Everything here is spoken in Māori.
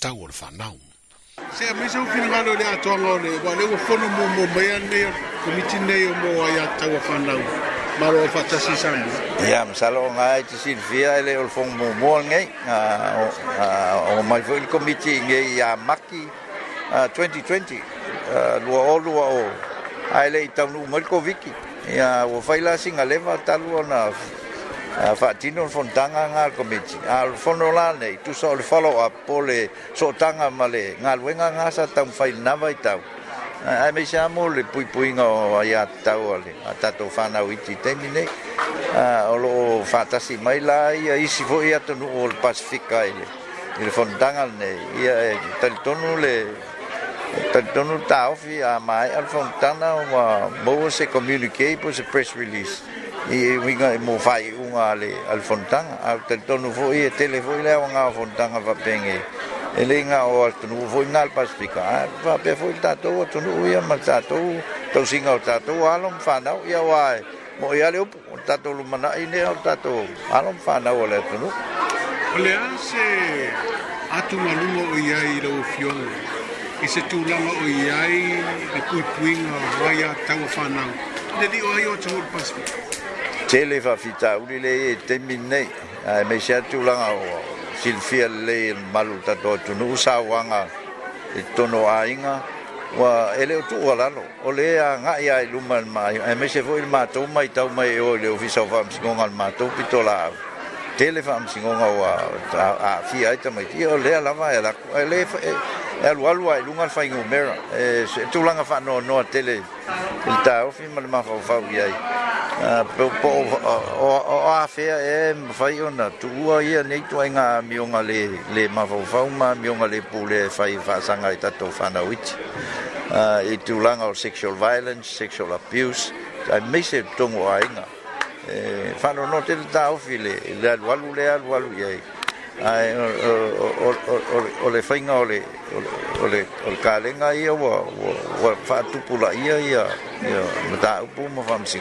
tau o le whanau. Se a misa ufina mano le atoanga o le, wa le ua whono mō mō mea nea, ko miti nei o mō ai a tau o whanau, maro o whatasi sambu. Ia, msalo o ngā e te sirvia e le ulfong mō mō ngei, o mai fwili ko miti ngei a maki 2020, lua o lua o, ai le i tau nu mōriko viki. Ia, ua whaila singa lewa talua na Ah, ah, a fa tino fon tanga nga komiti a fon ola ne tu so le follow up pole so tanga male nga luenga nga sa tam fail na vai tau a me sha mo le pui pui nga ya tau ale a tato fa na witi temine a ah, o fa ta si mai la ia i si voi ato no ol pacifica ile il fon tanga ne ia e, tel tonu le tel tonu tau fi a mai al fon tanga wa bo se communicate po se press release i e winga i e mo fai unga ale al fontanga a te tonu fo i e tele fo i le unga fontanga va pengi e le nga o al tonu fo ngal pasifika va pe fo i tato o tonu i a mal tato to singa o tato alom fa na i a wai mo i ale op tato lu mana i ne o tato alom fa na o le tonu o le anse atu malumo o i ai lo fiong i se tu langa o i ai e kui puinga vai a tau fa na Jadi, ayo cowok pasti tele fa fita uri le e te minne a me sia tu la silfia le malu ta to tu nu sa wanga e to no ainga wa ele tu wala no ole a nga ya lu mal mai a me se vo il mato mai tau mai e o le ofisa fa m singo ngal mato pitola tele fa m singo nga wa a fia ita mai ti ole la va ela ele e, e alu alu ai lunga fa ingo mera e tu langa fa no no tele il ta ofi mal ma fa fa wi ai Uh, po o o o a fe e fai ona tu o ia nei tu inga mi onga le le ma vo vo ma mi onga le pule fai fa sanga i tato fana wit uh, i tu langa o sexual violence sexual abuse ai me se tongo a inga e eh, fa no te ta o file le alu alu le alu alu ia ai ai o o o o o le fai nga o le o le o le ka le nga ia wa wa fa tu pula ia ia ia ma ta upu ma fa msingo